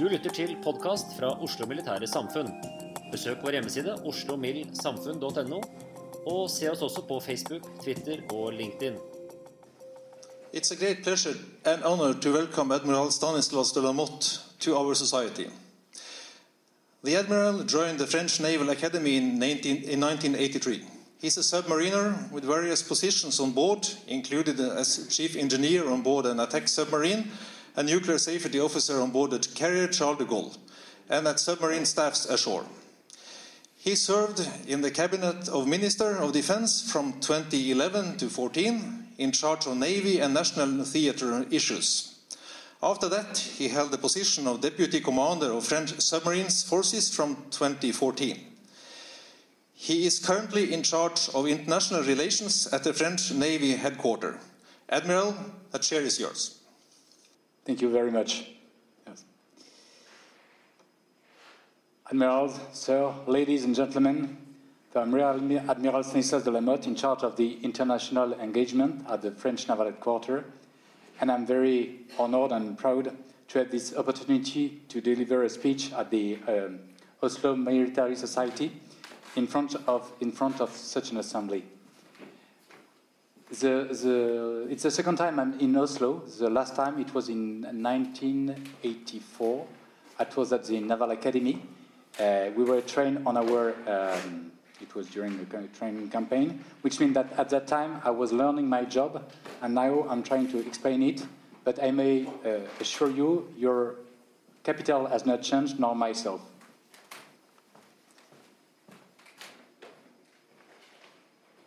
Du lytter til podkast fra Oslo Militære Samfunn. Besøk vår hjemmeside oslomildsamfunn.no, og se oss også på Facebook, Twitter og LinkedIn. It's a great pleasure and honor to welcome Admiral Stanislas de la Motte to our society. The Admiral joined the French Naval Academy in, 19, in 1983. He's a submariner with various positions on board, included as chief engineer on board an attack submarine, a nuclear safety officer on board the carrier Charles de Gaulle, and at submarine staffs ashore. He served in the Cabinet of Minister of Defense from 2011 to 14, in charge of Navy and National Theatre issues. After that, he held the position of Deputy Commander of French Submarines Forces from 2014. He is currently in charge of international relations at the French Navy headquarters. Admiral, the chair is yours. Thank you very much. Yes. Admirals, sir, ladies and gentlemen, I'm Admiral Stanislas de la Motte in charge of the international engagement at the French Naval Headquarters, and I'm very honored and proud to have this opportunity to deliver a speech at the um, Oslo Military Society in front of, in front of such an assembly. The, the, it's the second time I'm in Oslo. The last time it was in 1984. I was at the Naval Academy. Uh, we were trained on our, um, it was during the training campaign, which means that at that time I was learning my job, and now I'm trying to explain it. But I may uh, assure you, your capital has not changed, nor myself.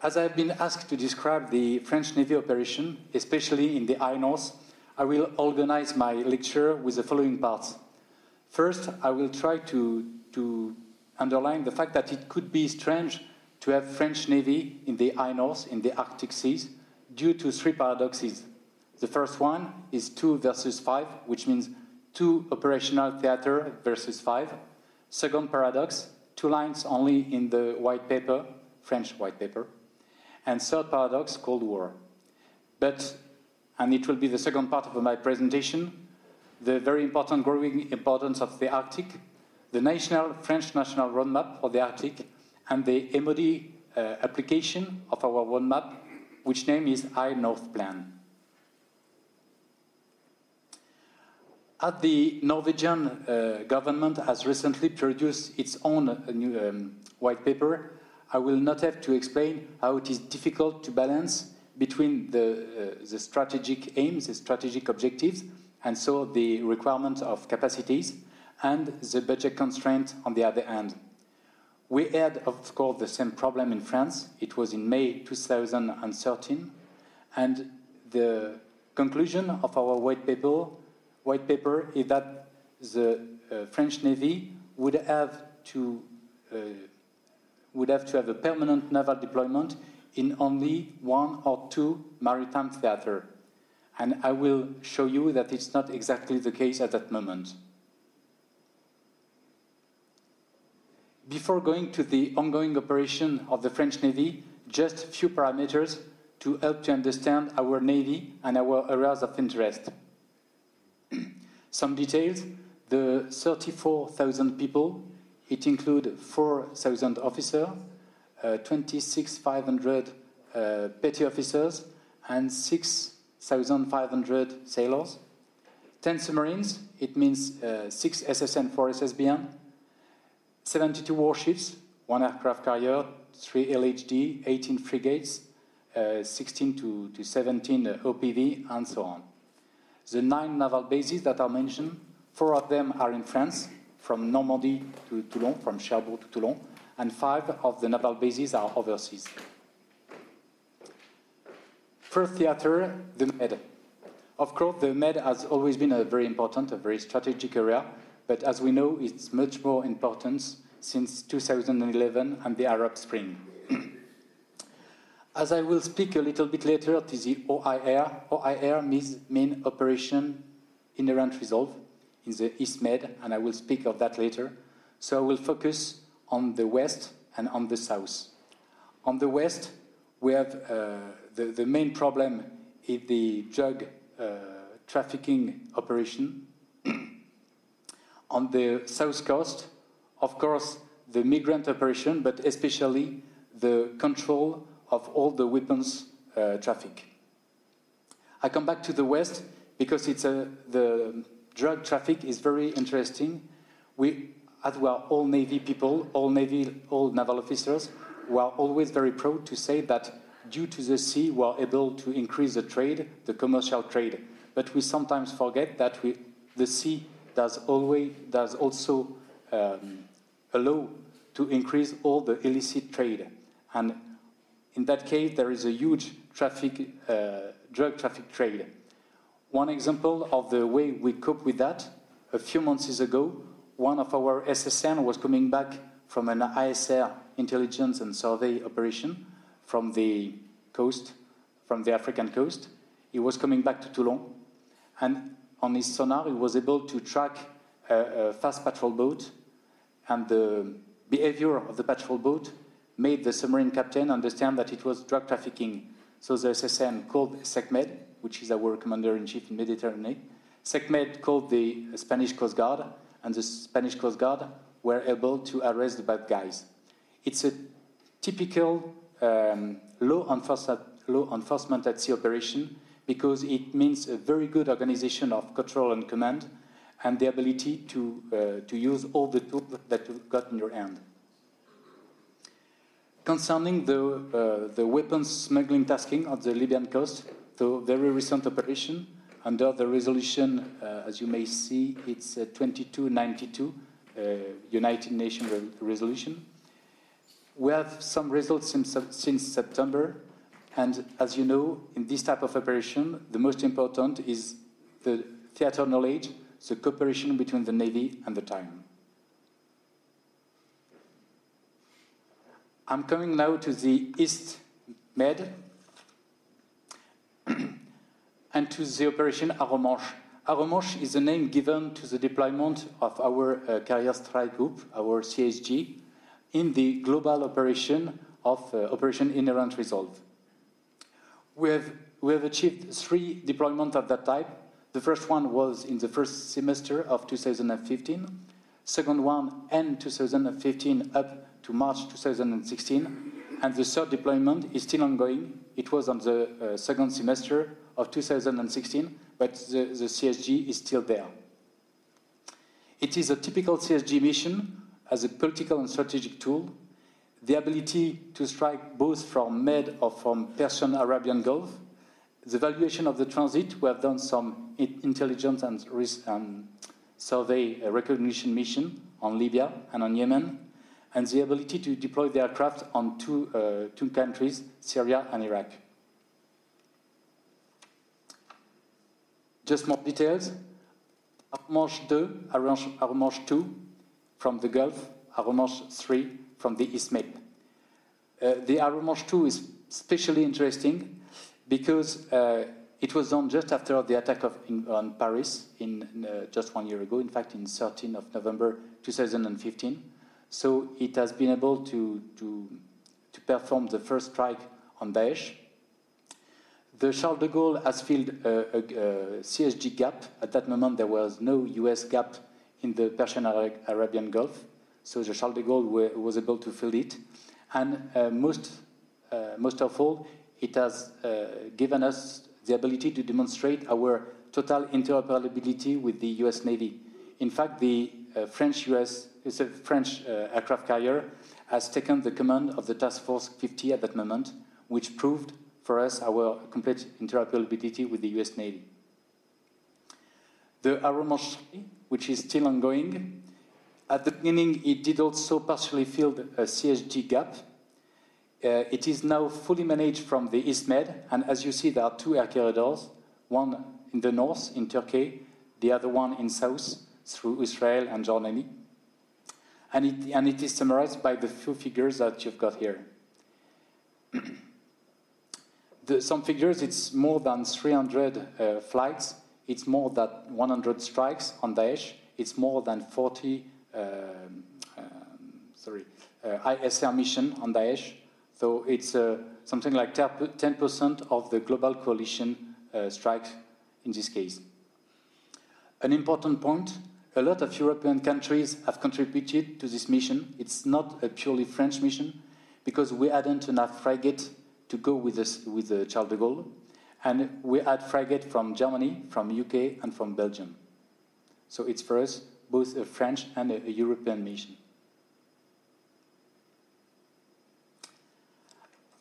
As I've been asked to describe the French Navy operation, especially in the High North, I will organize my lecture with the following parts. First, I will try to, to underline the fact that it could be strange to have French Navy in the High North, in the Arctic seas, due to three paradoxes. The first one is two versus five, which means two operational theater versus five. Second paradox, two lines only in the white paper, French white paper and third paradox, Cold War. But, and it will be the second part of my presentation, the very important growing importance of the Arctic, the national French national roadmap for the Arctic, and the MOD uh, application of our roadmap, which name is High North Plan. At the Norwegian uh, government has recently produced its own uh, new um, white paper I will not have to explain how it is difficult to balance between the, uh, the strategic aims, the strategic objectives, and so the requirement of capacities, and the budget constraint on the other hand. We had, of course, the same problem in France. It was in May 2013, and the conclusion of our white paper, white paper is that the uh, French Navy would have to uh, would have to have a permanent naval deployment in only one or two maritime theaters. And I will show you that it's not exactly the case at that moment. Before going to the ongoing operation of the French Navy, just a few parameters to help to understand our Navy and our areas of interest. Some details the 34,000 people, it includes 4,000 officers, uh, 26,500 uh, petty officers, and 6,500 sailors. 10 submarines, it means uh, 6 SSN, 4 SSBN, 72 warships, 1 aircraft carrier, 3 LHD, 18 frigates, uh, 16 to, to 17 OPV, and so on. The nine naval bases that are mentioned, four of them are in France, from Normandy to Toulon, from Cherbourg to Toulon, and five of the naval bases are overseas. First theater, the Med. Of course, the Med has always been a very important, a very strategic area, but as we know, it's much more important since 2011 and the Arab Spring. As I will speak a little bit later, it is the OIR. OIR means main operation inherent resolve in the East Med, and I will speak of that later. So I will focus on the west and on the south. On the west, we have uh, the, the main problem is the drug uh, trafficking operation. on the south coast, of course, the migrant operation, but especially the control of all the weapons uh, traffic. I come back to the West because it's a, the drug traffic is very interesting. We, as we are all Navy people, all Navy, all naval officers, we are always very proud to say that due to the sea, we are able to increase the trade, the commercial trade. But we sometimes forget that we, the sea does always does also um, allow to increase all the illicit trade. And in that case, there is a huge traffic, uh, drug traffic trade. One example of the way we cope with that, a few months ago, one of our SSN was coming back from an ISR intelligence and survey operation from the coast, from the African coast. He was coming back to Toulon, and on his sonar, he was able to track a, a fast patrol boat, and the behavior of the patrol boat made the submarine captain understand that it was drug trafficking. So the SSN called CECMED, which is our commander in chief in Mediterranean. CECMED called the Spanish Coast Guard, and the Spanish Coast Guard were able to arrest the bad guys. It's a typical um, law, enforcement, law enforcement at sea operation because it means a very good organization of control and command and the ability to, uh, to use all the tools that you've got in your hand. Concerning the, uh, the weapons smuggling tasking on the Libyan coast, the very recent operation under the resolution, uh, as you may see, it's uh, 2292, uh, United Nations re resolution. We have some results since, since September, and as you know, in this type of operation, the most important is the theater knowledge, the cooperation between the Navy and the time. I'm coming now to the East Med and to the operation Arromanches. Arromanches is the name given to the deployment of our uh, carrier strike group, our CSG, in the global operation of uh, Operation Inherent Resolve. We have, we have achieved three deployments of that type. The first one was in the first semester of 2015. Second one, end 2015 up to March 2016, and the third deployment is still ongoing. It was on the uh, second semester of 2016, but the, the CSG is still there. It is a typical CSG mission as a political and strategic tool. The ability to strike both from Med or from Persian Arabian Gulf. The valuation of the transit, we have done some intelligence and, and survey uh, recognition mission on Libya and on Yemen and the ability to deploy the aircraft on two, uh, two countries, Syria and Iraq. Just more details. Arromanches 2, Arromanches 2 from the Gulf, Arromanches 3 from the East Med. Uh, the Arromanches 2 is especially interesting because uh, it was done just after the attack of, in, on Paris in, in uh, just one year ago, in fact, in 13 of November 2015. So it has been able to, to, to perform the first strike on Daesh. The Charles de Gaulle has filled a, a, a CSG gap. At that moment, there was no US gap in the Persian Arabian Gulf. So the Charles de Gaulle were, was able to fill it. And uh, most, uh, most of all, it has uh, given us the ability to demonstrate our total interoperability with the US Navy. In fact, the uh, French US, it's a French uh, aircraft carrier, has taken the command of the Task Force 50 at that moment, which proved for us our complete interoperability with the US Navy. The Arromanches, which is still ongoing, at the beginning it did also partially fill a CSG gap uh, it is now fully managed from the East Med, and as you see, there are two air corridors, one in the north in Turkey, the other one in south through Israel and Jordan. And it, and it is summarized by the few figures that you've got here. the, some figures, it's more than 300 uh, flights, it's more than 100 strikes on Daesh, it's more than 40 uh, um, sorry, uh, ISR mission on Daesh, so it's uh, something like 10% of the global coalition uh, strikes in this case. An important point a lot of European countries have contributed to this mission. It's not a purely French mission because we hadn't enough frigate to go with, this, with the Charles de Gaulle. And we had frigate from Germany, from UK, and from Belgium. So it's for us both a French and a, a European mission.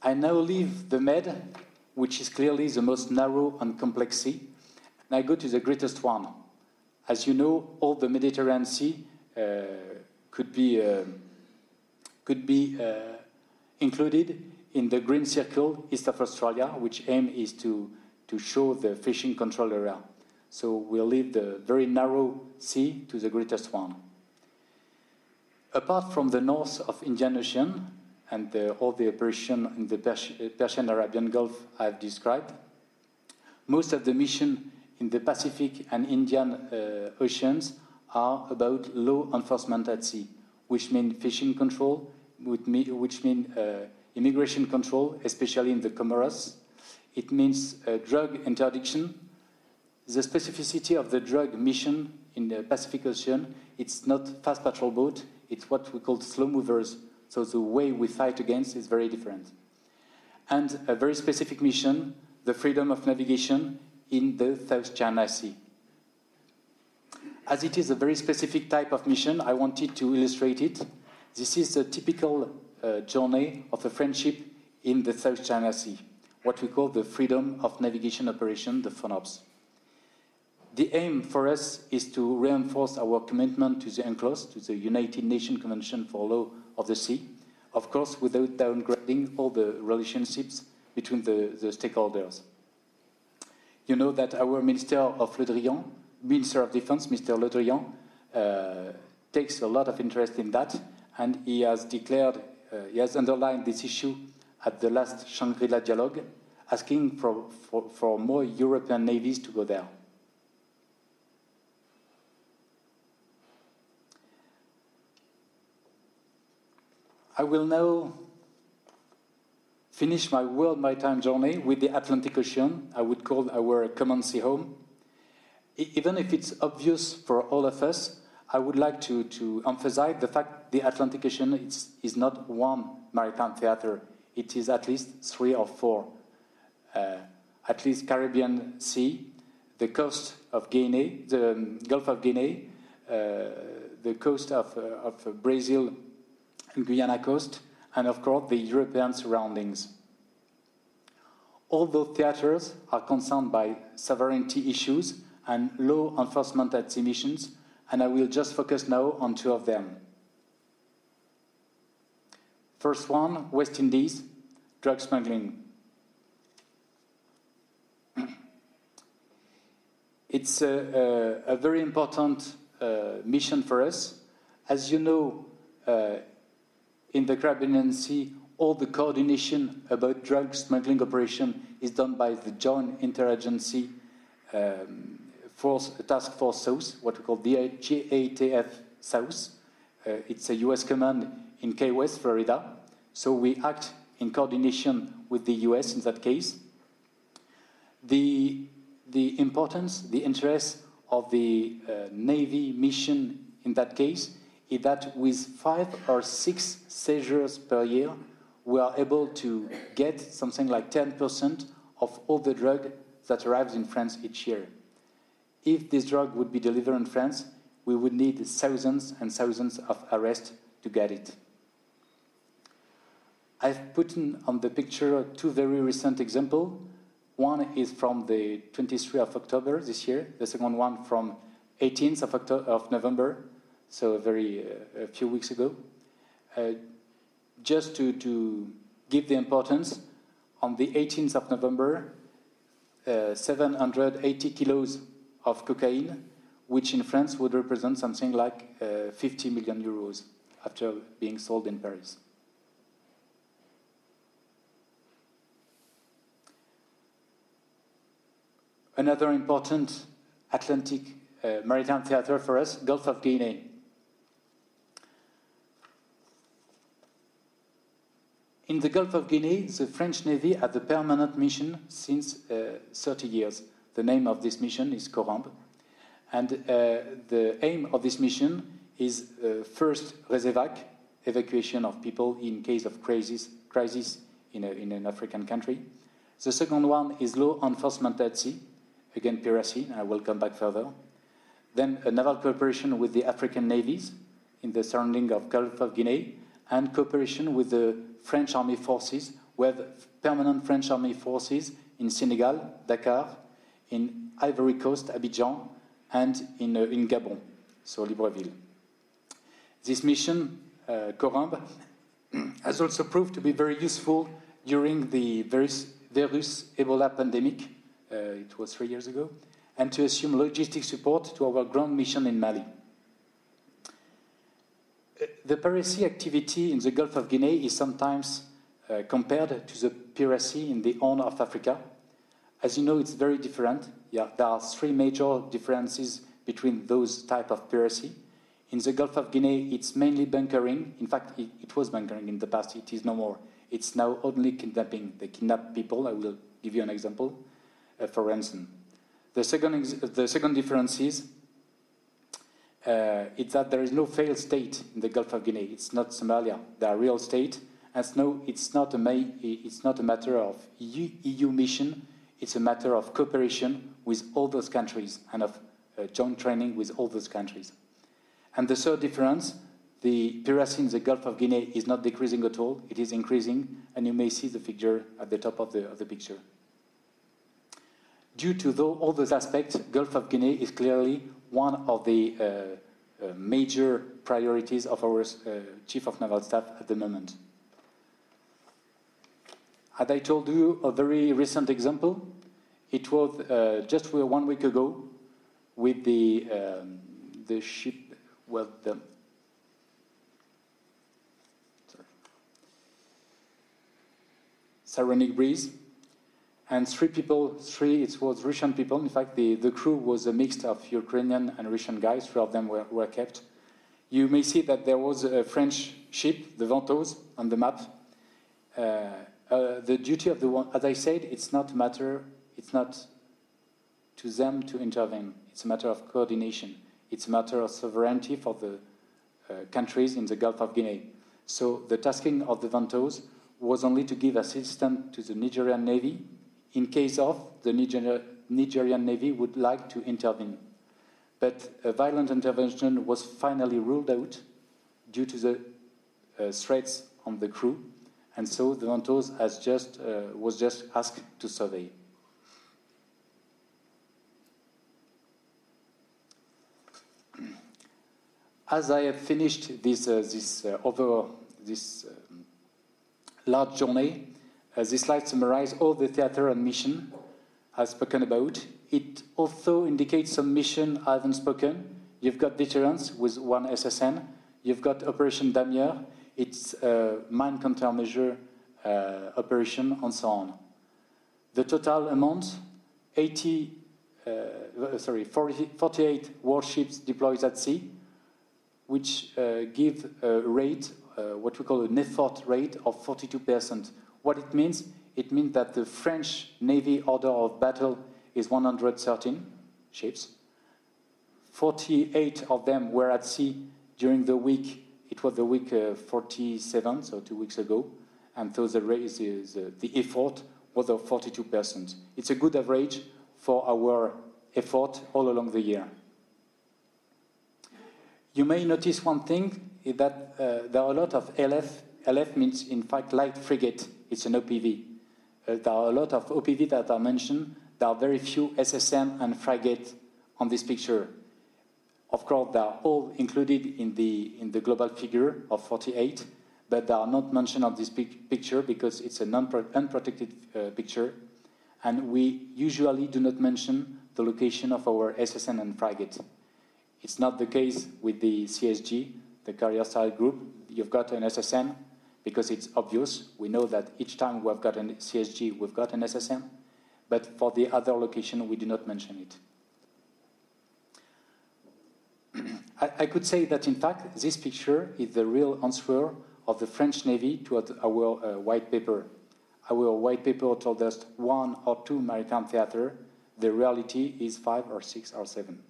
I now leave the Med, which is clearly the most narrow and complex sea, and I go to the greatest one. As you know, all the Mediterranean Sea uh, could be, uh, could be uh, included in the Green Circle east of Australia, which aim is to, to show the fishing control area. So we'll leave the very narrow sea to the greatest one. Apart from the north of Indian Ocean, and the, all the operation in the Persian Arabian Gulf I've described. Most of the mission in the Pacific and Indian uh, Oceans are about law enforcement at sea, which mean fishing control, which mean uh, immigration control, especially in the Comoros. It means uh, drug interdiction. The specificity of the drug mission in the Pacific Ocean, it's not fast patrol boat, it's what we call slow movers, so the way we fight against is very different. And a very specific mission, the freedom of navigation in the South China Sea. As it is a very specific type of mission, I wanted to illustrate it. This is a typical uh, journey of a friendship in the South China Sea, what we call the Freedom of Navigation Operation, the FONOPS. The aim for us is to reinforce our commitment to the UNCLOS, to the United Nations Convention for Law of the sea, of course, without downgrading all the relationships between the, the stakeholders. You know that our Minister of Le Drian, Minister of Defense, Mr. Le Drian, uh, takes a lot of interest in that, and he has declared, uh, he has underlined this issue at the last Shangri-La dialogue, asking for, for, for more European navies to go there. I will now finish my world maritime journey with the Atlantic Ocean, I would call our common sea home. Even if it's obvious for all of us, I would like to, to emphasize the fact the Atlantic Ocean is, is not one maritime theater. It is at least three or four. Uh, at least Caribbean Sea, the coast of Guinea, the um, Gulf of Guinea, uh, the coast of, uh, of Brazil and Guyana coast, and of course the European surroundings. All those theaters are concerned by sovereignty issues and law enforcement at sea missions, and I will just focus now on two of them. First one, West Indies, drug smuggling. It's a, a, a very important uh, mission for us. As you know, uh, in the Caribbean Sea, all the coordination about drug smuggling operation is done by the Joint Interagency um, Force, Task Force South, what we call the JIATF South. Uh, it's a US command in Key West, Florida. So we act in coordination with the US in that case. The, the importance, the interest of the uh, Navy mission in that case is that with five or six seizures per year, we are able to get something like 10% of all the drug that arrives in France each year. If this drug would be delivered in France, we would need thousands and thousands of arrests to get it. I've put on the picture two very recent examples. One is from the 23rd of October this year, the second one from 18th of, October, of November, so very uh, a few weeks ago. Uh, just to, to give the importance, on the 18th of November, uh, 780 kilos of cocaine, which in France would represent something like uh, 50 million euros after being sold in Paris. Another important Atlantic uh, maritime theater for us, Gulf of Guinea. In the Gulf of Guinea, the French Navy had a permanent mission since uh, 30 years. The name of this mission is Corymbe. And uh, the aim of this mission is uh, first resevac, evacuation of people in case of crisis, crisis in, a, in an African country. The second one is law enforcement at sea, again piracy, I will come back further. Then a naval cooperation with the African navies in the surrounding of Gulf of Guinea, and cooperation with the French army forces, with permanent French army forces in Senegal, Dakar, in Ivory Coast, Abidjan, and in, uh, in Gabon, so Libreville. This mission, uh, Corymbe, has also proved to be very useful during the virus, virus Ebola pandemic, uh, it was three years ago, and to assume logistic support to our ground mission in Mali. The piracy activity in the Gulf of Guinea is sometimes uh, compared to the piracy in the Horn of Africa. As you know, it's very different. Yeah, there are three major differences between those type of piracy. In the Gulf of Guinea, it's mainly bunkering. In fact, it, it was bunkering in the past. It is no more. It's now only kidnapping. They kidnap people. I will give you an example uh, for ransom. The second, the second difference is uh, it's that there is no failed state in the Gulf of Guinea. It's not Somalia. They are real state. And no, it's not a, it's not a matter of EU, EU mission. It's a matter of cooperation with all those countries and of uh, joint training with all those countries. And the third difference, the piracy in the Gulf of Guinea is not decreasing at all. It is increasing, and you may see the figure at the top of the, of the picture. Due to all those aspects, Gulf of Guinea is clearly one of the uh, uh, major priorities of our uh, Chief of Naval Staff at the moment. Had I told you a very recent example? It was uh, just one week ago with the, um, the ship, well, the, sorry, Saronic Breeze, and three people, three, it was Russian people. In fact, the, the crew was a mix of Ukrainian and Russian guys. Three of them were, were kept. You may see that there was a French ship, the Ventose, on the map. Uh, uh, the duty of the one, as I said, it's not a matter, it's not to them to intervene. It's a matter of coordination. It's a matter of sovereignty for the uh, countries in the Gulf of Guinea. So the tasking of the Ventose was only to give assistance to the Nigerian Navy in case of the Niger Nigerian Navy would like to intervene. But a violent intervention was finally ruled out due to the uh, threats on the crew, and so the Ventose has just, uh, was just asked to survey. As I have finished this, uh, this uh, over this um, large journey, uh, this slide summarizes all the theater and mission I've spoken about. It also indicates some mission I haven't spoken. You've got deterrence with one SSN. You've got Operation Damier. it's a mine countermeasure uh, operation, and so on. The total amount, 80, uh, sorry, 40, 48 warships deployed at sea, which uh, give a rate, uh, what we call an effort rate of 42%. What it means, it means that the French Navy order of battle is 113 ships. 48 of them were at sea during the week. It was the week uh, 47, so two weeks ago, and so the, uh, the effort was of 42%. It's a good average for our effort all along the year. You may notice one thing that uh, there are a lot of LF. LF means, in fact, light frigate. It's an OPV. Uh, there are a lot of OPV that are mentioned. There are very few SSN and frigate on this picture. Of course, they are all included in the, in the global figure of 48, but they are not mentioned on this picture because it's an unprotected uh, picture. And we usually do not mention the location of our SSN and frigate. It's not the case with the CSG, the carrier strike group. You've got an SSN because it's obvious. We know that each time we've got an CSG, we've got an SSN, But for the other location, we do not mention it. I, I, could say that, in fact, this picture is the real answer of the French Navy to our uh, white paper. Our white paper told us one or two maritime theater. The reality is five or six or seven.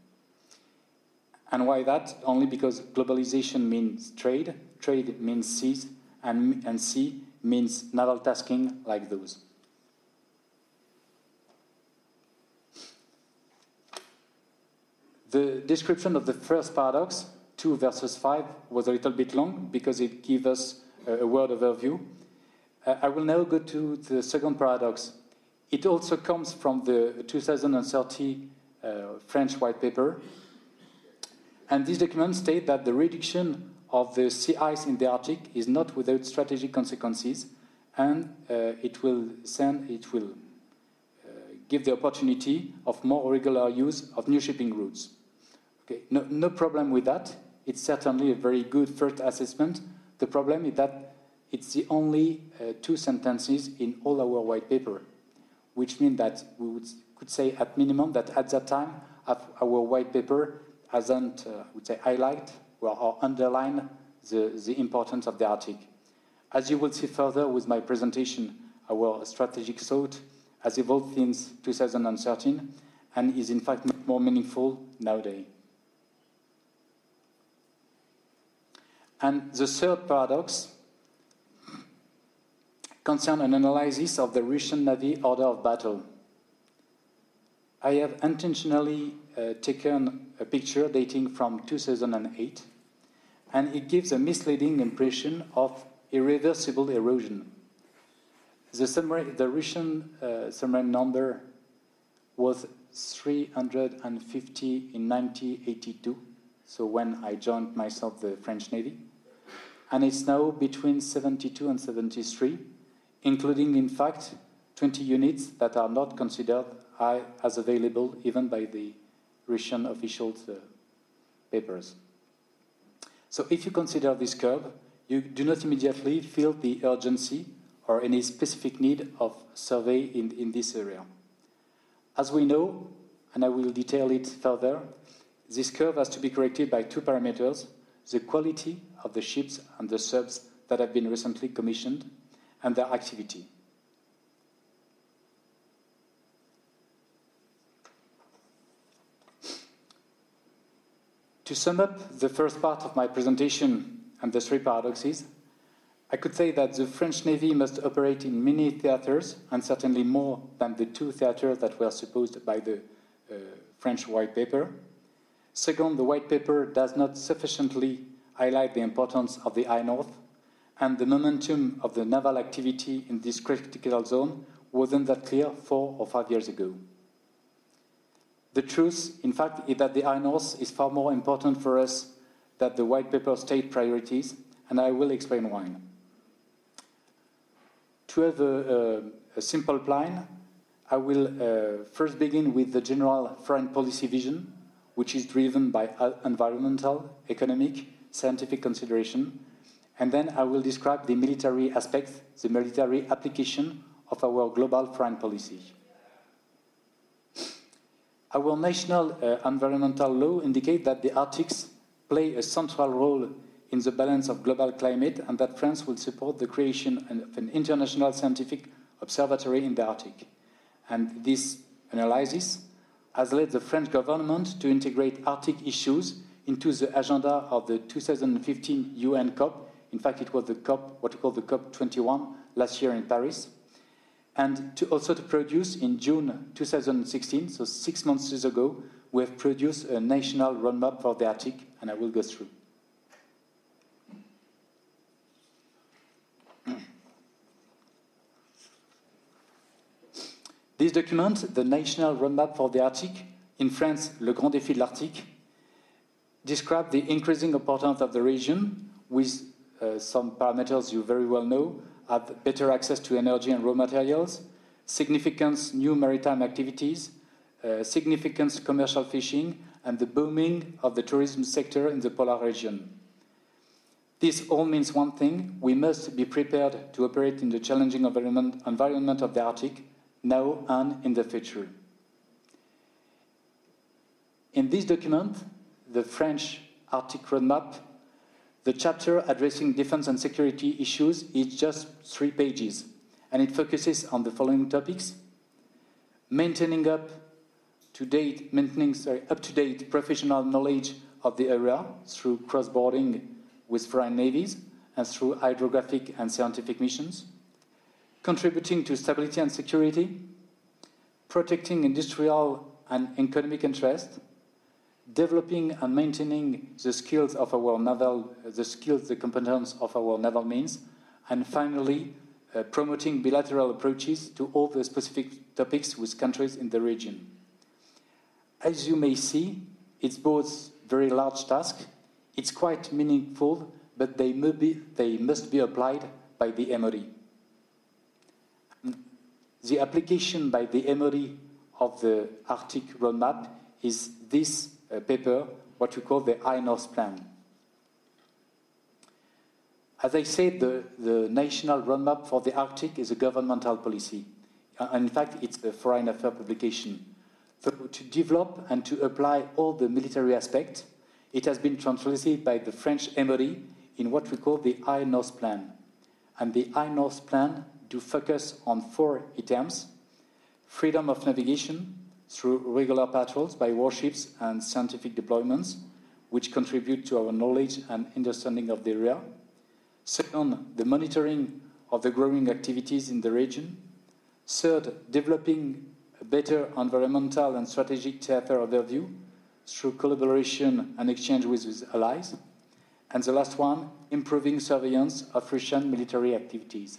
And why that? Only because globalization means trade, trade means seas, and, and sea means naval tasking like those. The description of the first paradox, 2 versus 5, was a little bit long because it gives us a, a word overview. Uh, I will now go to the second paradox. It also comes from the 2030 uh, French white paper, and this document states that the reduction of the sea ice in the Arctic is not without strategic consequences, and uh, it will send, it will uh, give the opportunity of more regular use of new shipping routes. Okay, no, no problem with that. It's certainly a very good first assessment. The problem is that it's the only uh, two sentences in all our white paper, which means that we would, could say at minimum that at that time our white paper hasn't, uh, I would say, or underline the, the importance of the Arctic. As you will see further with my presentation, our strategic thought has evolved since 2013 and is in fact more meaningful nowadays. And the third paradox concerns an analysis of the Russian Navy order of battle. I have intentionally uh, taken a picture dating from 2008, and it gives a misleading impression of irreversible erosion. The, submarine, the Russian uh, submarine number was 350 in 1982, so when I joined myself the French Navy, and it's now between 72 and 73, including, in fact, 20 units that are not considered as available even by the Russian official uh, papers. So if you consider this curve, you do not immediately feel the urgency or any specific need of survey in, in this area. As we know, and I will detail it further, this curve has to be corrected by two parameters the quality of the ships and the subs that have been recently commissioned and their activity. To sum up the first part of my presentation and the three paradoxes, I could say that the French Navy must operate in many theaters, and certainly more than the two theaters that were supposed by the uh, French White Paper. Second, the White Paper does not sufficiently highlight the importance of the High North, and the momentum of the naval activity in this critical zone wasn't that clear four or five years ago. The truth, in fact, is that the North is far more important for us than the white paper state priorities, and I will explain why. To have a, a, a simple plan, I will uh, first begin with the general foreign policy vision, which is driven by environmental, economic, scientific consideration, and then I will describe the military aspects, the military application of our global foreign policy. Our national uh, environmental law indicates that the Arctics play a central role in the balance of global climate and that France will support the creation of an international scientific observatory in the Arctic. And this analysis has led the French government to integrate Arctic issues into the agenda of the 2015 UN COP. In fact, it was the COP, what we call the COP 21 last year in Paris. And to also to produce in June 2016, so six months ago, we have produced a national roadmap for the Arctic, and I will go through. This document, the National Roadmap for the Arctic, in France, Le Grand Défi de l'Arctique, describes the increasing importance of the region with uh, some parameters you very well know, have better access to energy and raw materials, significant new maritime activities, uh, significant commercial fishing, and the booming of the tourism sector in the polar region. This all means one thing we must be prepared to operate in the challenging environment, environment of the Arctic now and in the future. In this document, the French Arctic Roadmap, the chapter addressing defense and security issues is just three pages, and it focuses on the following topics. Maintaining up to date, maintaining up to date professional knowledge of the area through cross boarding with foreign navies and through hydrographic and scientific missions. Contributing to stability and security, protecting industrial and economic interests, developing and maintaining the skills of our naval, the skills, the competence of our naval means, and finally, uh, promoting bilateral approaches to all the specific topics with countries in the region. As you may see, it's both very large task, it's quite meaningful, but they, may be, they must be applied by the MOD the application by the MOD of the Arctic Roadmap is this uh, paper, what we call the INORS Plan. As I said, the, the National Roadmap for the Arctic is a governmental policy. Uh, in fact, it's a foreign affairs publication. So to develop and to apply all the military aspects, it has been translated by the French MOD in what we call the INORS Plan. And the INORS Plan to focus on four items freedom of navigation through regular patrols by warships and scientific deployments, which contribute to our knowledge and understanding of the area. Second, the monitoring of the growing activities in the region. Third, developing a better environmental and strategic theater overview through collaboration and exchange with, with allies. And the last one, improving surveillance of Russian military activities.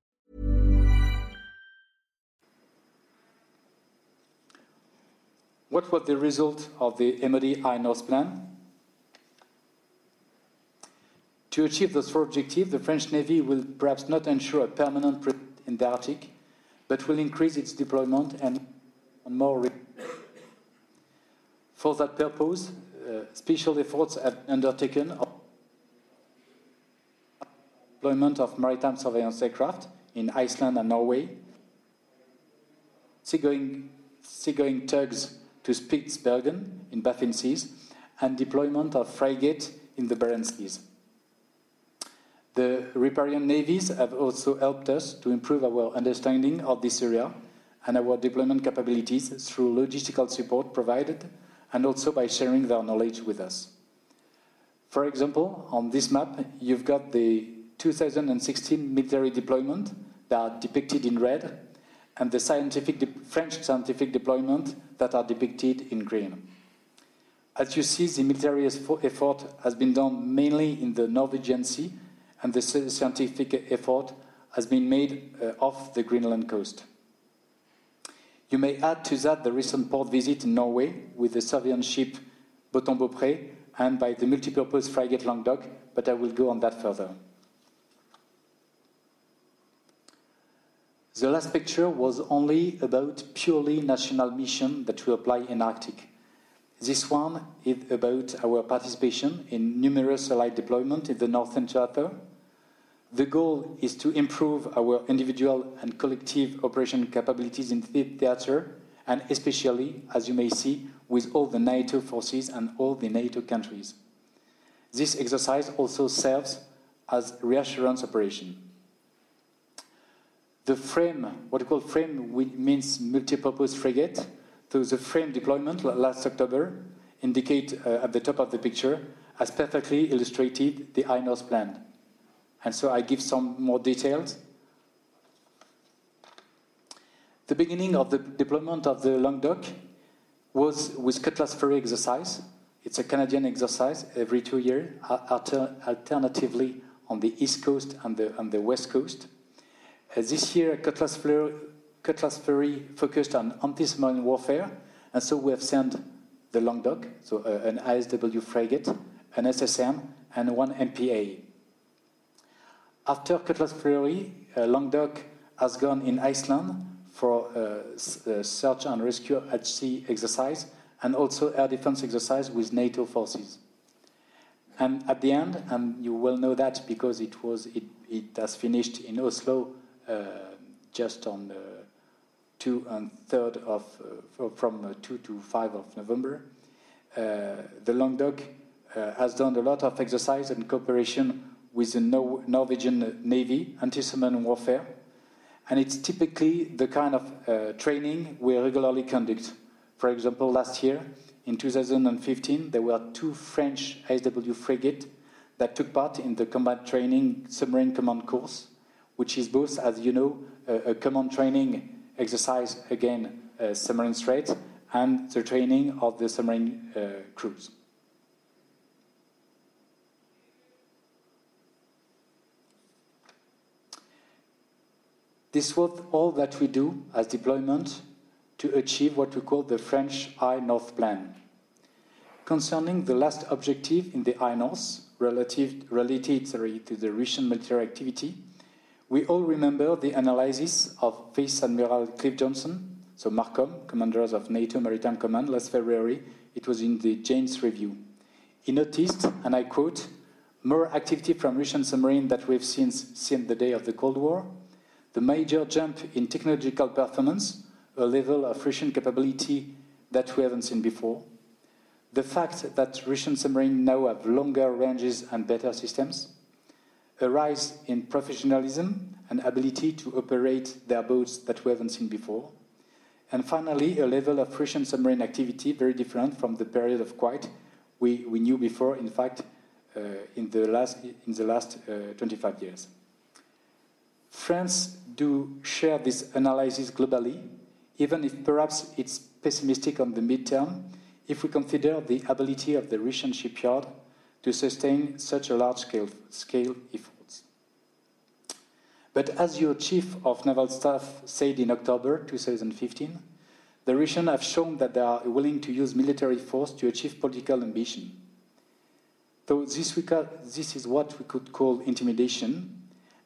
What was the result of the MOD INOS plan? To achieve those four objectives, the French Navy will perhaps not ensure a permanent presence in the Arctic, but will increase its deployment and more. For that purpose, uh, special efforts have been undertaken on deployment of maritime surveillance aircraft in Iceland and Norway, seagoing tugs to Spitsbergen in Baffin Seas and deployment of frigate in the Barents Seas. The riparian navies have also helped us to improve our understanding of this area and our deployment capabilities through logistical support provided and also by sharing their knowledge with us. For example, on this map, you've got the 2016 military deployment that are depicted in red and the scientific French scientific deployment that are depicted in green. As you see, the military effort has been done mainly in the Norwegian Sea, and the scientific effort has been made uh, off the Greenland coast. You may add to that the recent port visit in Norway with the Serbian ship Beautemps-Beaupré and by the multipurpose frigate Languedoc, but I will go on that further. The last picture was only about purely national mission that we apply in Arctic. This one is about our participation in numerous allied deployments in the Northern Theater. The goal is to improve our individual and collective operation capabilities in the theater, and especially, as you may see, with all the NATO forces and all the NATO countries. This exercise also serves as reassurance operation. The FREMM, what we call FREMM, means multi-purpose frigate. So the FREMM deployment last October indicate uh, at the top of the picture has perfectly illustrated the INOS plan. And so I give some more details. The beginning of the deployment of the Languedoc was with Cutlass Fury exercise. It's a Canadian exercise every two years, alter alternatively on the east coast and the, and the west coast. Uh, this year, Cutlass Fury, Cutlass focused on anti-submarine warfare, and so we have sent the Languedoc, so uh, an ISW frigate, an SSN, and one MPA. After Cutlass Fury, uh, Languedoc has gone in Iceland for uh, search and rescue at sea exercise and also air defense exercise with NATO forces. And at the end, and you will know that because it was it, it has finished in Oslo just on the 2 and 3rd of uh, from uh, 2 to 5 of November. Uh, the Languedoc has done a lot of exercise and cooperation with the Norwegian Navy, anti-submarine warfare, and it's typically the kind of training we regularly conduct. For example, last year, in 2015, there were two French ISW frigates that took part in the combat training submarine command course, which is both, as you know, a, a command training exercise again uh, submarine straight and the training of the submarine uh, crews. This was all that we do as deployment to achieve what we call the French I-North Plan. Concerning the last objective in the I-North, relative, related sorry, to the Russian military activity, we all remember the analysis of Vice Admiral Clive Johnstone, so MARCOM, commanders of NATO Maritime Command, last February. It was in the Janes Review. He noticed, and I quote, more activity from Russian submarines that we've seen since the day of the Cold War, the major jump in technological performance, a level of Russian capability that we haven't seen before, the fact that Russian submarines now have longer ranges and better systems, a rise in professionalism and ability to operate their boats that we haven't seen before, and finally, a level of Russian submarine activity very different from the period of quiet we, we knew before, in fact, uh, in the last, in the last uh, 25 years. France do share this analysis globally, even if perhaps it's pessimistic on the midterm, if we consider the ability of the Russian shipyard to sustain such a large scale, scale efforts. But as your chief of naval staff said in October 2015, the Russians have shown that they are willing to use military force to achieve political ambition. Though this, this is what we could call intimidation,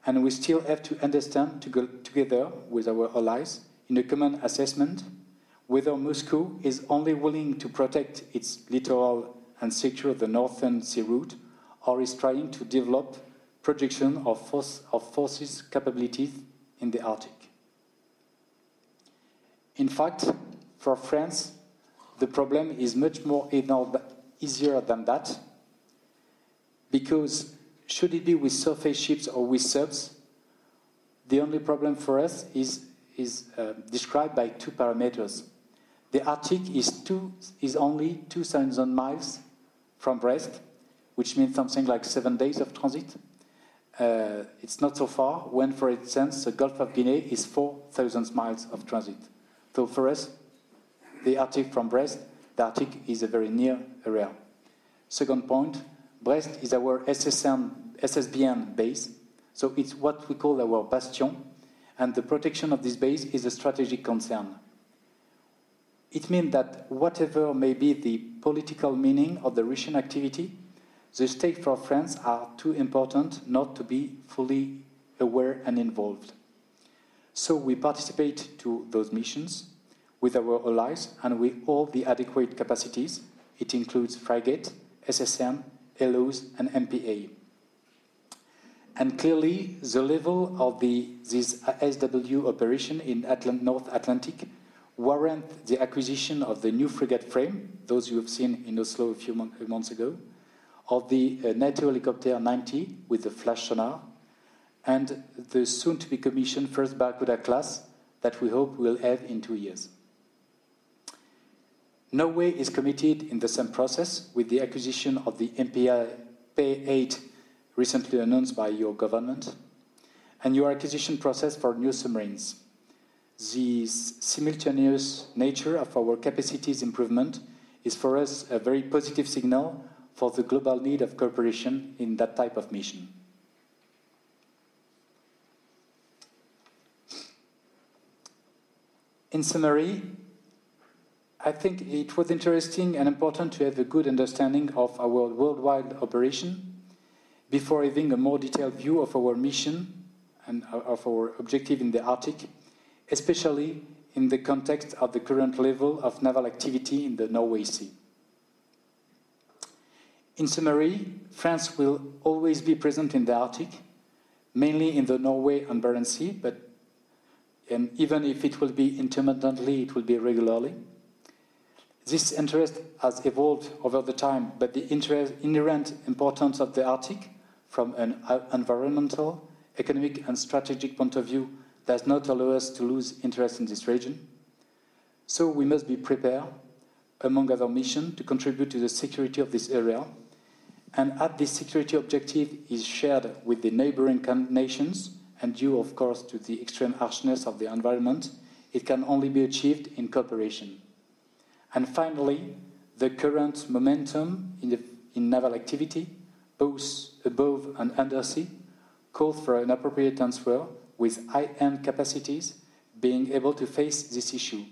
and we still have to understand to go together with our allies in a common assessment whether Moscow is only willing to protect its littoral and secure the northern sea route or is trying to develop projection of, force, of forces capabilities in the Arctic. In fact, for France, the problem is much more easier than that because should it be with surface ships or with subs, the only problem for us is, is uh, described by two parameters. The Arctic is, two, is only 2,000 miles from Brest, which means something like seven days of transit. Uh, it's not so far when, for instance, the Gulf of Guinea is 4,000 miles of transit. So for us, the Arctic from Brest, the Arctic is a very near area. Second point, Brest is our SSN, SSBN base, so it's what we call our bastion, and the protection of this base is a strategic concern. It means that whatever may be the political meaning of the Russian activity, the state for France are too important not to be fully aware and involved. So we participate to those missions with our allies and with all the adequate capacities. It includes frigate, SSN, LOs, and MPA. And clearly, the level of the, this SW operation in Atlant North Atlantic warrant the acquisition of the new frigate FREMM, those you have seen in Oslo a few months ago, of the uh, NATO helicopter 90 with the flash sonar, and the soon to be commissioned first Barracuda class that we hope will have in two years. Norway is committed in the same process with the acquisition of the MPA 8 recently announced by your government and your acquisition process for new submarines. The simultaneous nature of our capacities improvement is for us a very positive signal for the global need of cooperation in that type of mission. In summary, I think it was interesting and important to have a good understanding of our worldwide operation before having a more detailed view of our mission and of our objective in the Arctic, especially in the context of the current level of naval activity in the Norway Sea. In summary, France will always be present in the Arctic, mainly in the Norway and Barents Sea, but um, even if it will be intermittently, it will be regularly. This interest has evolved over the time, but the inherent importance of the Arctic from an environmental, economic, and strategic point of view does not allow us to lose interest in this region. So we must be prepared, among other missions, to contribute to the security of this area. And as this security objective is shared with the neighboring nations, and due, of course, to the extreme harshness of the environment, it can only be achieved in cooperation. And finally, the current momentum in, the, in naval activity, both above and undersea, calls for an appropriate answer with high-end capacities being able to face this issue.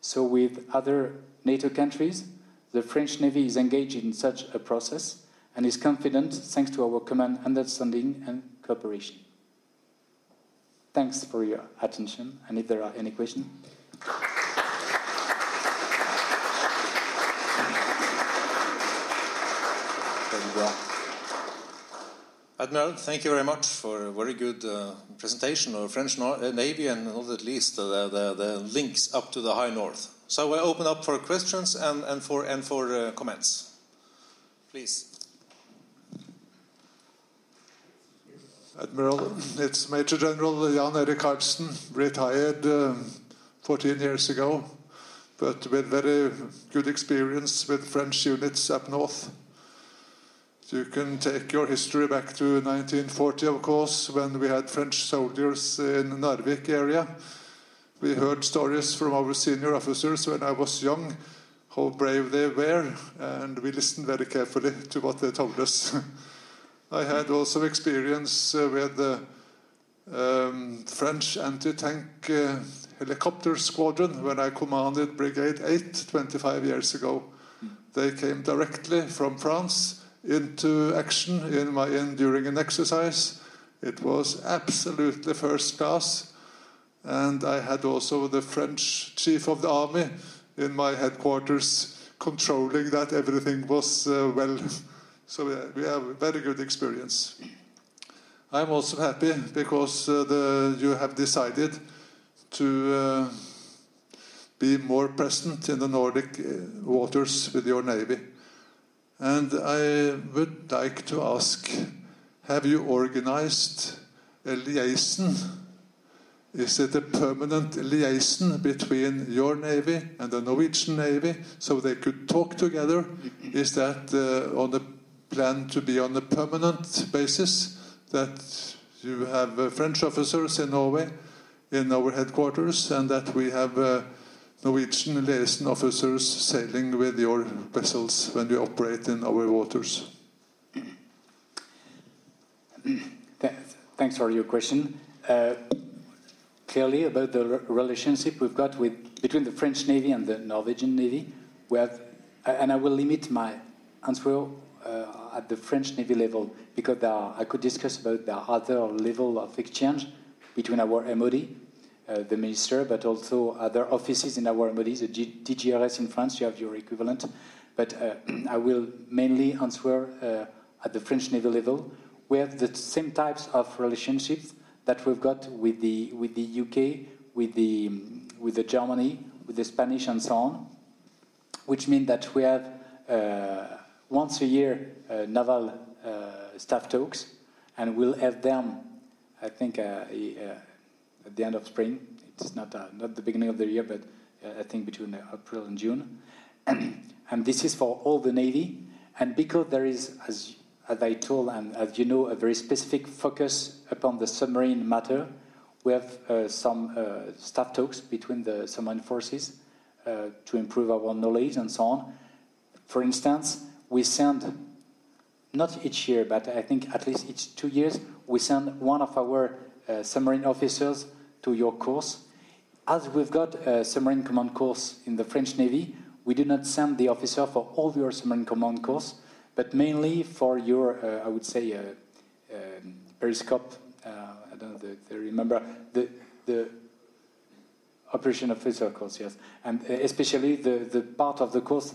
So with other NATO countries, the French Navy is engaged in such a process and is confident thanks to our common understanding and cooperation. Thanks for your attention, and if there are any questions. Admiral, thank you very much for a very good uh, presentation of French uh, Navy and not at least the, the, the, links up to the High North. So I open up for questions and, and for, and for uh, comments. Please. Admiral, it's Major General Jan Erik Karlsen, retired um, 14 years ago, but with very good experience with French units up north. You can take your history back to 1940, of course, when we had French soldiers in Narvik area. We heard stories from our senior officers when I was young, how brave they were, and we listened very carefully to what they told us. I had also experience uh, with the um, French anti-tank uh, helicopter squadron when I commanded Brigade 8 25 years ago. They came directly from France into action in my in during an exercise. It was absolutely first class, and I had also the French chief of the army in my headquarters controlling that everything was uh, well. So we have a very good experience. I'm also happy because uh, the, you have decided to uh, be more present in the Nordic uh, waters with your navy. And I would like to ask have you organized a liaison? Is it a permanent liaison between your navy and the Norwegian navy so they could talk together? Is that uh, on the plan to be on a permanent basis? That you have uh, French officers in Norway in our headquarters and that we have uh, Norwegian liaison officers sailing with your vessels when you operate in our waters? Thanks for your question. Uh, clearly, about the relationship we've got with between the French Navy and the Norwegian Navy, we have, and I will limit my answer uh, at the French Navy level because are, I could discuss about the other level of exchange between our MOD, the minister, but also other offices in our MOD, the DGRIS in France. You have your equivalent, but uh, I will mainly answer uh, at the French Navy level we have the same types of relationships that we've got with the with the UK, with the with the Germany, with the Spanish, and so on, which means that we have uh, once a year uh, naval uh, staff talks, and we'll have them, I think, uh, uh, at the end of spring. It's not uh, not the beginning of the year, but I think between April and June, and this is for all the navy. And because there is, as as I told, and as you know, a very specific focus upon the submarine matter. We have uh, some uh, staff talks between the submarine forces uh, to improve our knowledge and so on. For instance, we send, not each year, but I think at least each two years, we send one of our uh, submarine officers to your course. As we've got a submarine command course in the French Navy, we do not send the officer for all your submarine command course but mainly for your, uh, I would say, uh, um, periscope. Uh, I don't know, the, the remember the the operation officer course, yes, and especially the the part of the course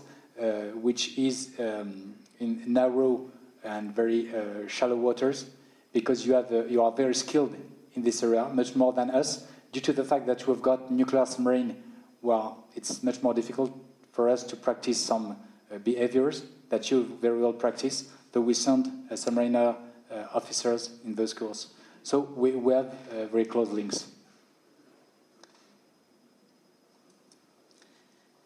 which is um, in narrow and very shallow waters, because you have you are very skilled in this area, much more than us, due to the fact that we've got nuclear submarine. Well, it's much more difficult for us to practice some uh, behaviors that you very well practice, though we send uh, submariner uh, officers in those schools. So we, we have uh, very close links.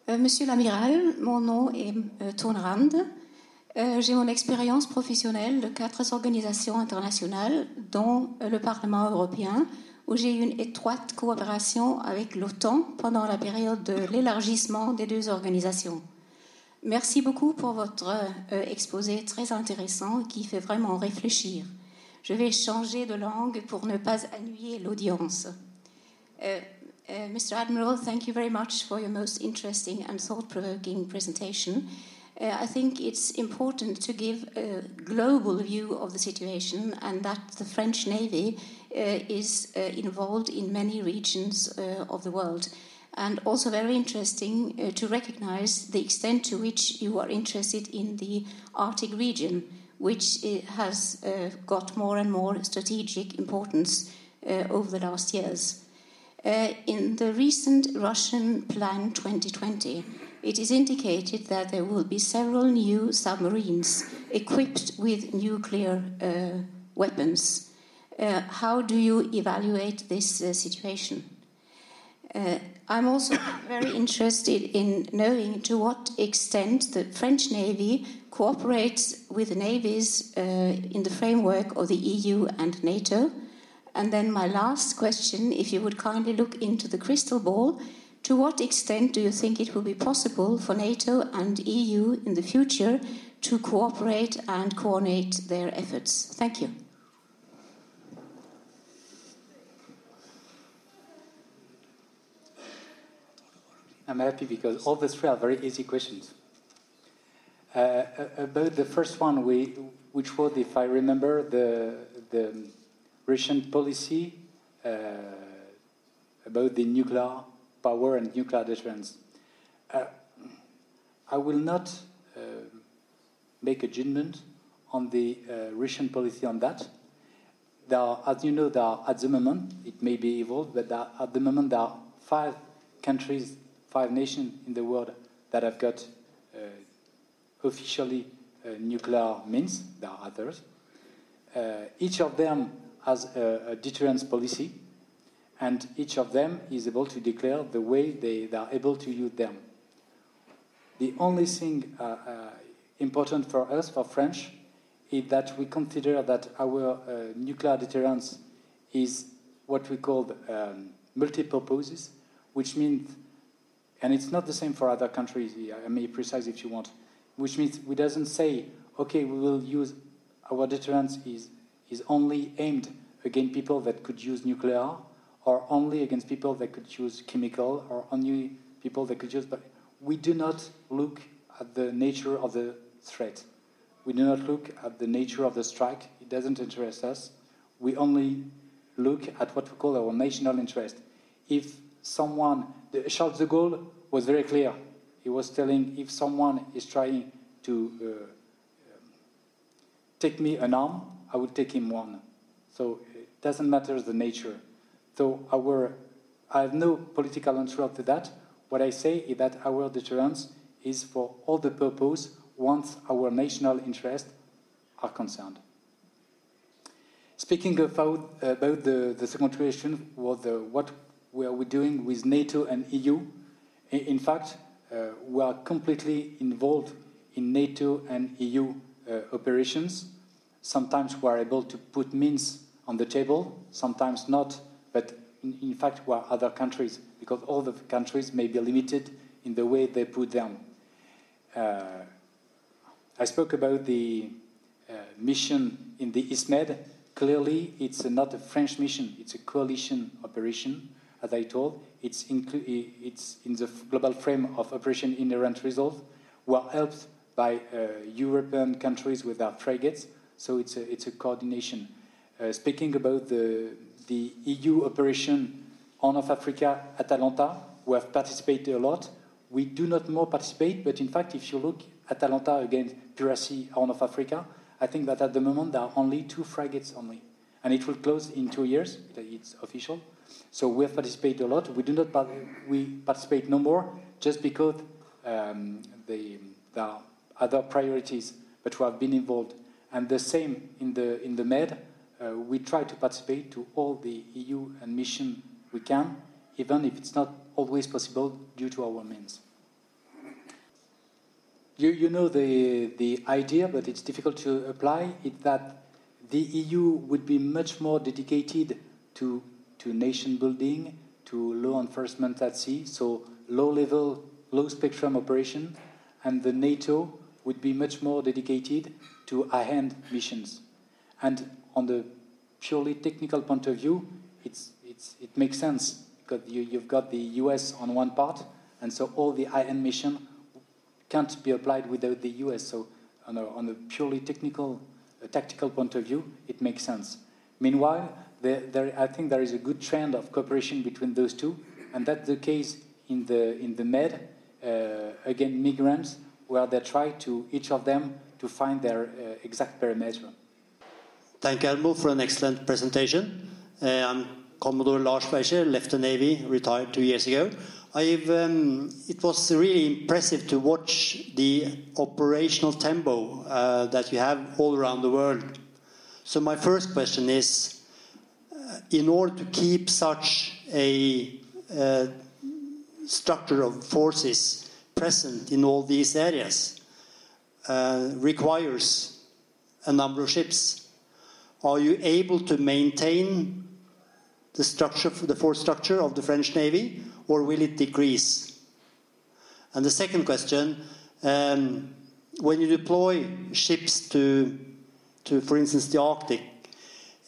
Euh, Monsieur l'amiral, mon nom est euh, Rand. Euh, J'ai mon expérience professionnelle de quatre organisations internationales, dont euh, le Parlement européen, où j'ai eu une étroite coopération avec l'OTAN pendant la période de l'élargissement des deux organisations. Merci beaucoup pour votre euh, exposé très intéressant qui fait vraiment réfléchir. Je vais changer de langue pour ne pas ennuyer l'audience. Uh, uh, Mr. Admiral, thank you very much for your most interesting and thought-provoking presentation. Uh, I think it's important to give a global view of the situation and that the French Navy uh, is uh, involved in many regions uh, of the world and also very interesting uh, to recognize the extent to which you are interested in the Arctic region, which uh, has got more and more strategic importance over the last years. In the recent Russian Plan 2020, it is indicated that there will be several new submarines equipped with nuclear uh, weapons. how do you evaluate this situation? Uh, I'm also very interested in knowing to what extent the French Navy cooperates with the navies uh, in the framework of the EU and NATO. And then, my last question if you would kindly look into the crystal ball, to what extent do you think it will be possible for NATO and EU in the future to cooperate and coordinate their efforts? Thank you. I'm happy because all the three are very easy questions. Uh, uh, about the first one, we, which was, if I remember, the, the Russian policy uh, about the nuclear power and nuclear deterrence. Uh, I will not uh, make a judgment on the uh, Russian policy on that. There are, as you know, there are, at the moment, it may be evolved, but at the moment there are five countries five nations in the world that have got uh, officially uh, nuclear means. There are others. Each of them has a, a, deterrence policy, and each of them is able to declare the way they, they are able to use them. The only thing uh, uh, important for us, for French, is that we consider that our uh, nuclear deterrence is what we call um, multi-purposes, which means, and it's not the same for other countries, I may precise if you want, which means we doesn't say, okay, we will use, our deterrence is, is only aimed against people that could use nuclear, or only against people that could use chemical, or only people that could use, but we do not look at the nature of the threat. We do not look at the nature of the strike. It doesn't interest us. We only look at what we call our national interest. If someone, Charles de Gaulle was very clear. He was telling if someone is trying to uh, take me an arm, I will take him one. So it doesn't matter the nature. So our, I have no political answer to that. What I say is that our deterrence is for all the purpose once our national interests are concerned. Speaking about, about the, the second question, was the, what were we doing with NATO and EU? In, in fact, uh, we are completely involved in NATO and EU uh, operations. Sometimes we are able to put means on the table, sometimes not, but in, in fact, we are other countries because all the countries may be limited in the way they put them. Uh, I spoke about the uh, mission in the ISMED. Clearly, it's not a French mission, it's a coalition operation, as I told. It's, it's in the global frame of Operation Inherent Resolve. We are helped by uh, European countries with our frigates, so it's a, it's a coordination. Uh, speaking about the, the EU operation Horn of Africa, Atalanta, we have participated a lot. We do not more participate, but in fact, if you look Atalanta against Piracy, Horn of Africa, I think that at the moment there are only two frigates only. And it will close in two years, it's official. So we have participated a lot. We do not we participate no more just because um, the, there are other priorities, but we have been involved. And the same in the, in the Med, uh, we try to participate to all the EU and mission we can, even if it's not always possible due to our means. You, you know the, the idea, but it's difficult to apply, is that the EU would be much more dedicated to, to nation building, to law enforcement at sea, so low level, low spectrum operation, and the NATO would be much more dedicated to high end missions. And on the purely technical point of view, it's it's, it makes sense because you, you've got the US on one part, and so all the IN mission can't be applied without the US. So, on a, on a purely technical, uh, tactical point of view, it makes sense. Meanwhile, there, there, I think there is a good trend of cooperation between those two, and that's the case in the in the Med uh, again migrants, where they try to each of them to find their uh, exact perimeter. Thank you, Admiral, for an excellent presentation. Uh, I'm Commodore Lars Berger left the Navy, retired two years ago. Um, it was really impressive to watch the operational tempo uh, that you have all around the world. So my first question is, uh, in order to keep such a structure of forces present in all these areas, requires a number of ships. Are you able to maintain the structure, the force structure of the French Navy, or will it decrease? And the second question, um, when you deploy ships to, to, for instance, the Arctic,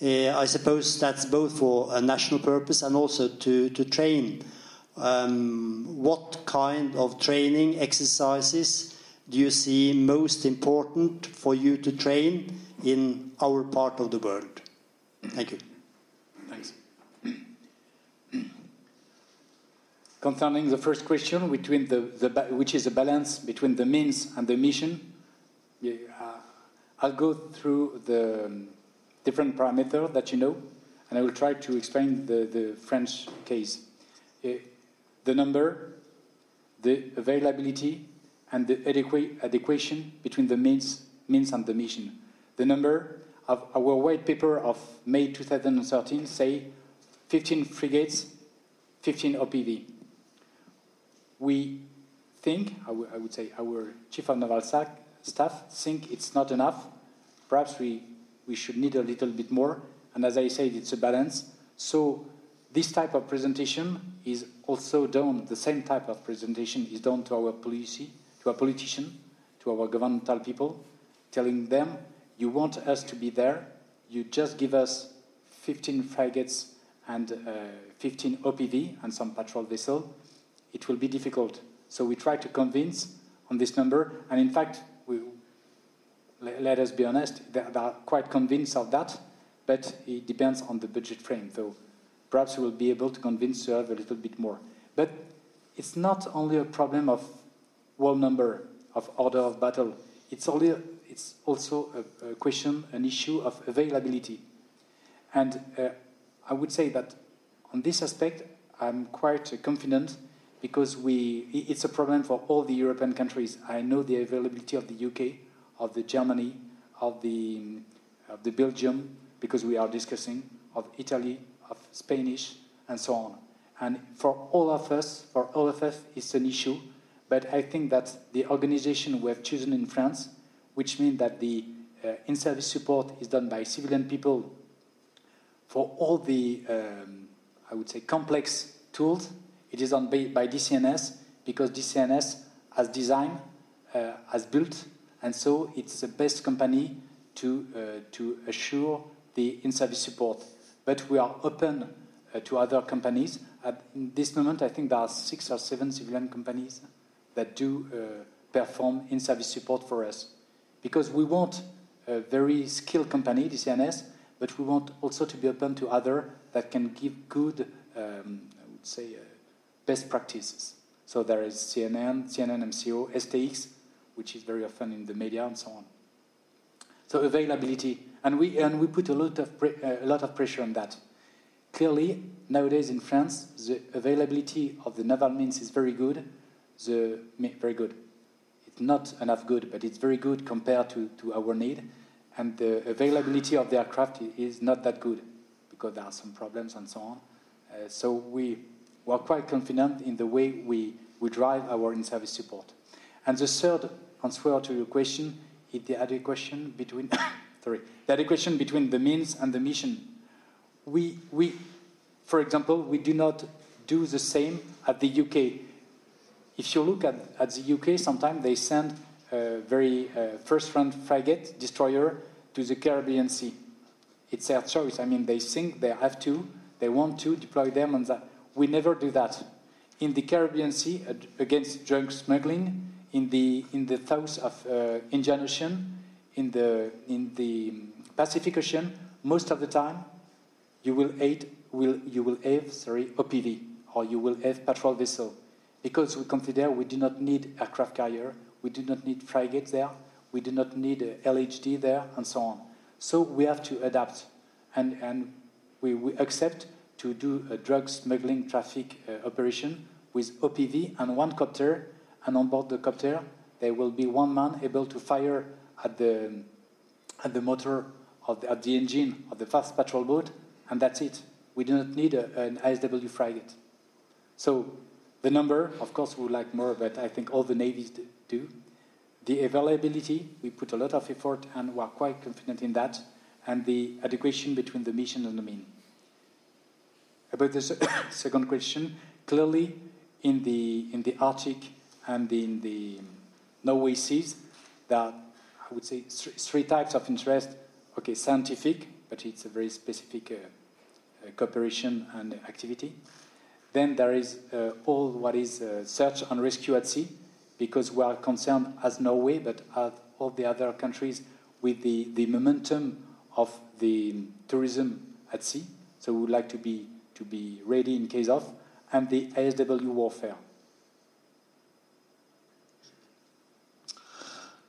uh, I suppose that's both for a national purpose and also to, to train. Um, what kind of training exercises do you see most important for you to train in our part of the world? Thank you. Thanks. Concerning the first question, between the, the, which is a balance between the means and the mission, yeah, uh, I'll go through the um, different parameters that you know, and I will try to explain the, the French case. Uh, the number, the availability and the adequa adequation between the means, means and the mission. The number of our white paper of May 2013 say 15 frigates, 15 OPV. We think, I, would say our chief of naval staff think it's not enough. Perhaps we, we should need a little bit more. And as I said, it's a balance. So this type of presentation is also done, the same type of presentation is done to our policy, to our politician, to our governmental people, telling them, you want us to be there, you just give us 15 frigates and uh, 15 OPV and some patrol vessel, it will be difficult. So we try to convince on this number, and in fact, we, let us be honest, they are quite convinced of that, but it depends on the budget frame. So perhaps we will be able to convince to have a little bit more. But it's not only a problem of wall number, of order of battle. It's, only, it's also a, a question, an issue of availability. And uh, I would say that on this aspect, I'm quite confident because we, it's a problem for all the European countries. I know the availability of the UK, of the Germany, of the, of the Belgium, because we are discussing, of Italy, of Spanish, and so on. And for all of us, for all of us, it's an issue. But I think that the organization we have chosen in France, which means that the uh, in-service support is done by civilian people for all the, um, I would say, complex tools, it is done by, by DCNS because DCNS has designed, uh, has built, and so it's the best company to, uh, to assure the in-service support. But we are open uh, to other companies. At this moment, I think there are six or seven civilian companies that do uh, perform in-service support for us. Because we want a very skilled company, DCNS, but we want also to be open to other that can give good, um, I would say, uh, best practices. So there is CNN, CNN MCO, STX, which is very often in the media and so on. So availability, and we and we put a lot of uh, a lot of pressure on that. Clearly, nowadays in France, the availability of the naval means is very good. The very good. Not enough good, but it's very good compared to, to our need. And the availability of the aircraft is not that good because there are some problems and so on. Uh, so we were quite confident in the way we, we drive our in-service support. And the third answer to your question is the adequation between sorry, the adequation between the means and the mission. We, we, for example, we do not do the same at the UK. If you look at, at the UK, sometimes they send a very uh, first-run frigate destroyer to the Caribbean Sea. It's their choice. I mean, they think they have to, they want to deploy them on that. We never do that. In the Caribbean Sea, against drug smuggling, in the, in the south of uh, Indian Ocean, in the, in the Pacific Ocean, most of the time, you will, aid, will, you will have sorry, OPV, or you will have patrol vessel. Because we consider we do not need aircraft carrier, we do not need frigates there, we do not need LHD there, and so on. So we have to adapt, and, and we, we accept to do a drug smuggling traffic uh, operation with OPV and one copter, and on board the copter there will be one man able to fire at the at the motor of the, at the engine of the fast patrol boat, and that's it. We do not need a, an ISW frigate. So the number, of course, we would like more, but I think all the navies do. The availability, we put a lot of effort, and we are quite confident in that, and the adequation between the mission and the mean. About the second question, clearly in the, in the Arctic and in the Norway seas, there are, I would say, three types of interest. Okay, scientific, but it's a very specific uh, uh, cooperation and activity. Then there is uh, all what is uh, search and rescue at sea, because we are concerned as Norway, but as all the other countries, with the, the momentum of the tourism at sea. So we would like to be to be ready in case of, and the ASW warfare.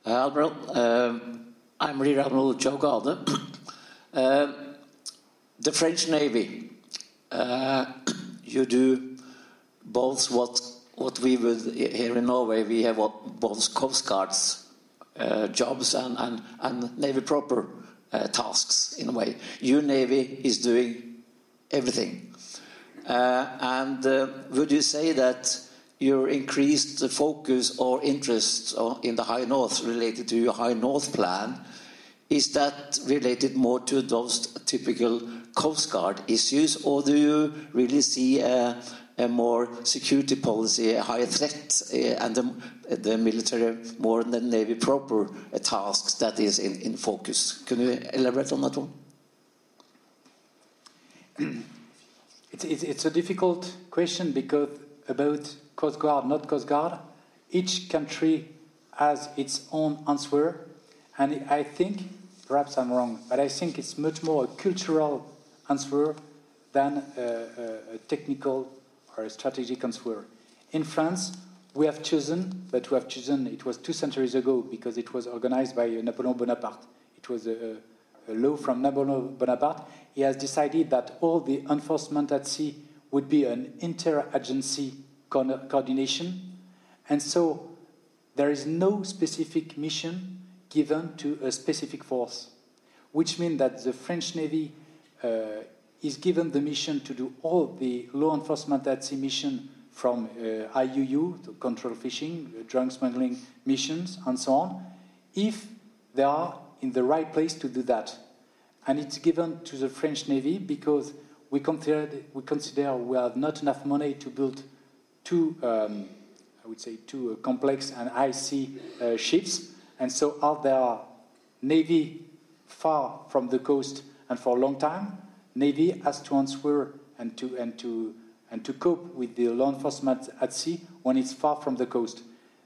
Uh, Admiral, uh, I'm Rear Admiral Joe Gade. uh, the French Navy, uh, you do both what what we would here in Norway, we have what both Coast Guards uh, jobs and, and, and Navy proper uh, tasks in a way. Your Navy is doing everything. Uh, and uh, would you say that your increased focus or interest in the High North related to your High North plan is that related more to those typical Coast Guard issues, or do you really see a, a more security policy, a higher threat, uh, and the, the, military more than Navy proper tasks that is in, in focus? Can you elaborate on that one? It's, it's, it's, a difficult question because about Coast Guard, not Coast Guard, each country has its own answer, and I think, perhaps I'm wrong, but I think it's much more a cultural answer than a, a, technical or a strategic answer. In France, we have chosen, but we have chosen, it was two centuries ago because it was organized by Napoleon Bonaparte. It was a, a law from Napoleon Bonaparte. He has decided that all the enforcement at sea would be an interagency co coordination. And so there is no specific mission given to a specific force, which means that the French Navy uh, is given the mission to do all the law enforcement at sea mission from uh, IUU to control fishing, uh, drug smuggling missions, and so on, if they are in the right place to do that. And it's given to the French Navy because we consider we, consider we have not enough money to build two, um, I would say, two uh, complex and sea uh, ships. And so, out there Navy far from the coast and for a long time, Navy has to answer and to, and to, and to cope with the law enforcement at sea when it's far from the coast.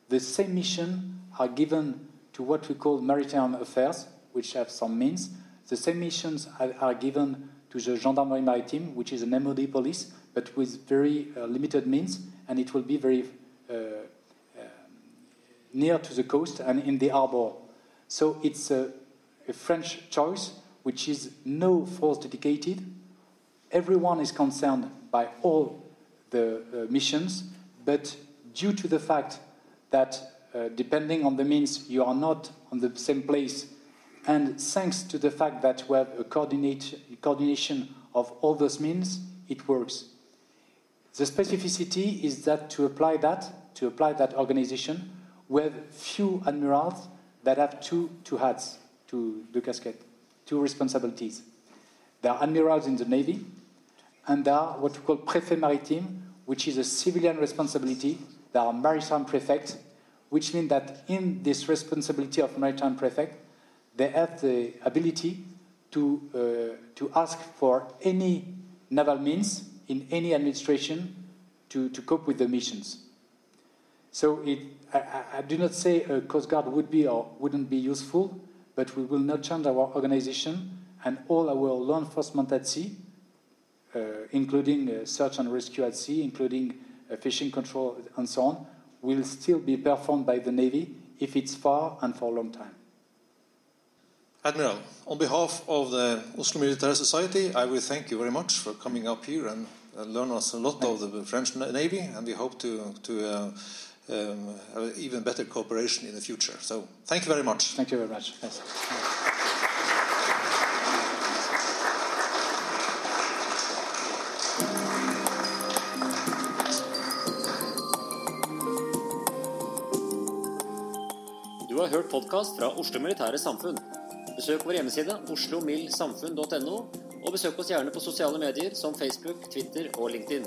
The same mission are given to what we call maritime affairs, which have some means. The same missions are, are given to the Gendarmerie Maritime, which is an MOD police, but with very uh, limited means, and it will be very uh, uh, near to the coast and in the harbor. So it's a, a French choice which is no force dedicated. Everyone is concerned by all the uh, missions, but due to the fact that uh, depending on the means, you are not on the same place, and thanks to the fact that we have a coordination of all those means, it works. The specificity is that to apply that, to apply that organization, we have few admirals that have two, two hats, two, two casquettes two responsibilities. There are admirals in the Navy, and there are what we call préfet maritime, which is a civilian responsibility. There are maritime prefects, which means that in this responsibility of maritime prefect, they have the ability to, uh, to ask for any naval means in any administration to, to cope with the missions. So it, I, I, do not say a Coast Guard would be or wouldn't be useful, but we will not change our organization and all our law enforcement at sea, uh, including uh, search and rescue at sea, including uh, fishing control and so on, will still be performed by the Navy if it's far and for a long time. Admiral, on behalf of the Oslo Military Society, I will thank you very much for coming up here and uh, learn us a lot of the French Navy, and we hope to, to uh, um, even better cooperation in the future. So thank you very much. Thank you very much. Yes. Du har hørt podkast fra Oslo Militære Samfunn. Besøk vår hjemmeside oslomildsamfunn.no, og besøk oss gjerne på sosiale medier som Facebook, Twitter og LinkedIn.